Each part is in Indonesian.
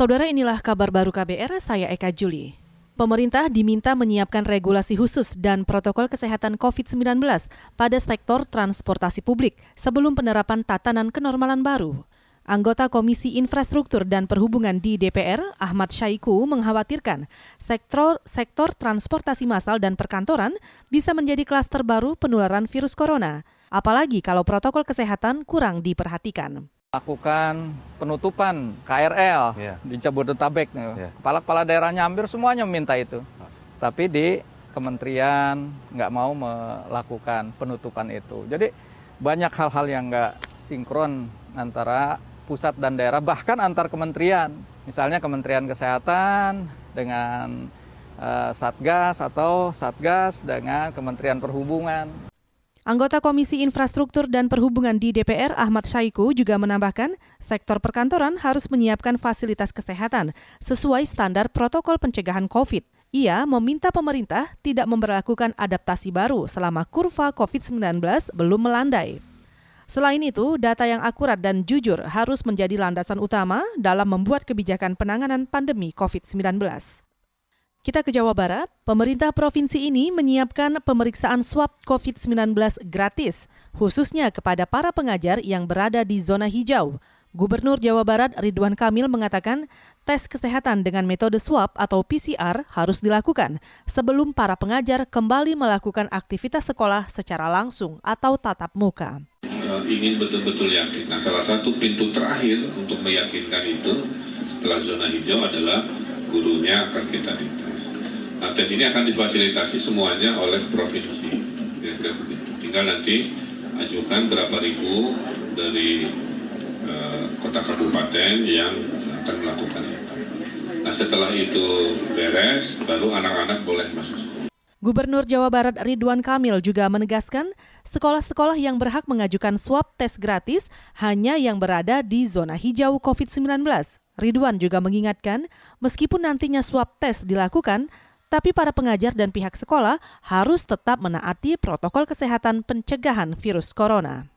Saudara inilah kabar baru KBR, saya Eka Juli. Pemerintah diminta menyiapkan regulasi khusus dan protokol kesehatan COVID-19 pada sektor transportasi publik sebelum penerapan tatanan kenormalan baru. Anggota Komisi Infrastruktur dan Perhubungan di DPR, Ahmad Syaiku, mengkhawatirkan sektor sektor transportasi massal dan perkantoran bisa menjadi klaster baru penularan virus corona, apalagi kalau protokol kesehatan kurang diperhatikan lakukan penutupan KRL yeah. di Jabodetabek. Yeah. Kepala-kepala daerahnya hampir semuanya meminta itu. Tapi di kementerian nggak mau melakukan penutupan itu. Jadi banyak hal-hal yang nggak sinkron antara pusat dan daerah, bahkan antar kementerian. Misalnya Kementerian Kesehatan dengan uh, Satgas atau Satgas dengan Kementerian Perhubungan. Anggota Komisi Infrastruktur dan Perhubungan di DPR Ahmad Syaiku juga menambahkan, sektor perkantoran harus menyiapkan fasilitas kesehatan sesuai standar protokol pencegahan COVID. Ia meminta pemerintah tidak memperlakukan adaptasi baru selama kurva COVID-19 belum melandai. Selain itu, data yang akurat dan jujur harus menjadi landasan utama dalam membuat kebijakan penanganan pandemi COVID-19. Kita ke Jawa Barat, pemerintah provinsi ini menyiapkan pemeriksaan swab COVID-19 gratis, khususnya kepada para pengajar yang berada di zona hijau. Gubernur Jawa Barat Ridwan Kamil mengatakan tes kesehatan dengan metode swab atau PCR harus dilakukan sebelum para pengajar kembali melakukan aktivitas sekolah secara langsung atau tatap muka. Ingin betul-betul yakin. Nah, salah satu pintu terakhir untuk meyakinkan itu setelah zona hijau adalah gurunya akan kita tes ini akan difasilitasi semuanya oleh provinsi. Ya, Tinggal nanti ajukan berapa ribu dari uh, kota kabupaten yang akan melakukan itu. Nah, setelah itu beres, baru anak-anak boleh masuk Gubernur Jawa Barat Ridwan Kamil juga menegaskan sekolah-sekolah yang berhak mengajukan swab tes gratis hanya yang berada di zona hijau COVID-19. Ridwan juga mengingatkan, meskipun nantinya swab tes dilakukan, tapi para pengajar dan pihak sekolah harus tetap menaati protokol kesehatan pencegahan virus corona.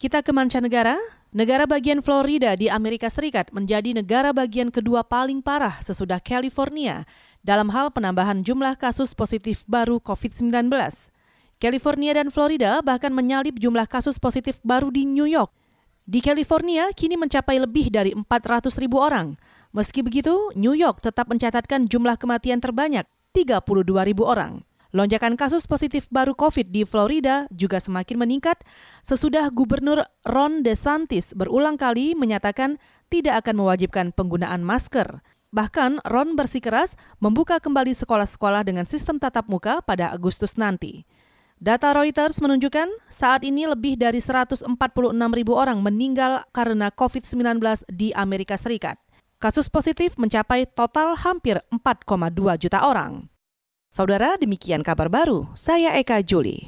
Kita ke mancanegara, negara bagian Florida di Amerika Serikat menjadi negara bagian kedua paling parah sesudah California dalam hal penambahan jumlah kasus positif baru COVID-19. California dan Florida bahkan menyalip jumlah kasus positif baru di New York. Di California kini mencapai lebih dari 400 ribu orang. Meski begitu, New York tetap mencatatkan jumlah kematian terbanyak 32 ribu orang. Lonjakan kasus positif baru COVID di Florida juga semakin meningkat sesudah Gubernur Ron DeSantis berulang kali menyatakan tidak akan mewajibkan penggunaan masker. Bahkan Ron bersikeras membuka kembali sekolah-sekolah dengan sistem tatap muka pada Agustus nanti. Data Reuters menunjukkan saat ini lebih dari 146 ribu orang meninggal karena COVID-19 di Amerika Serikat. Kasus positif mencapai total hampir 4,2 juta orang. Saudara, demikian kabar baru. Saya Eka Juli.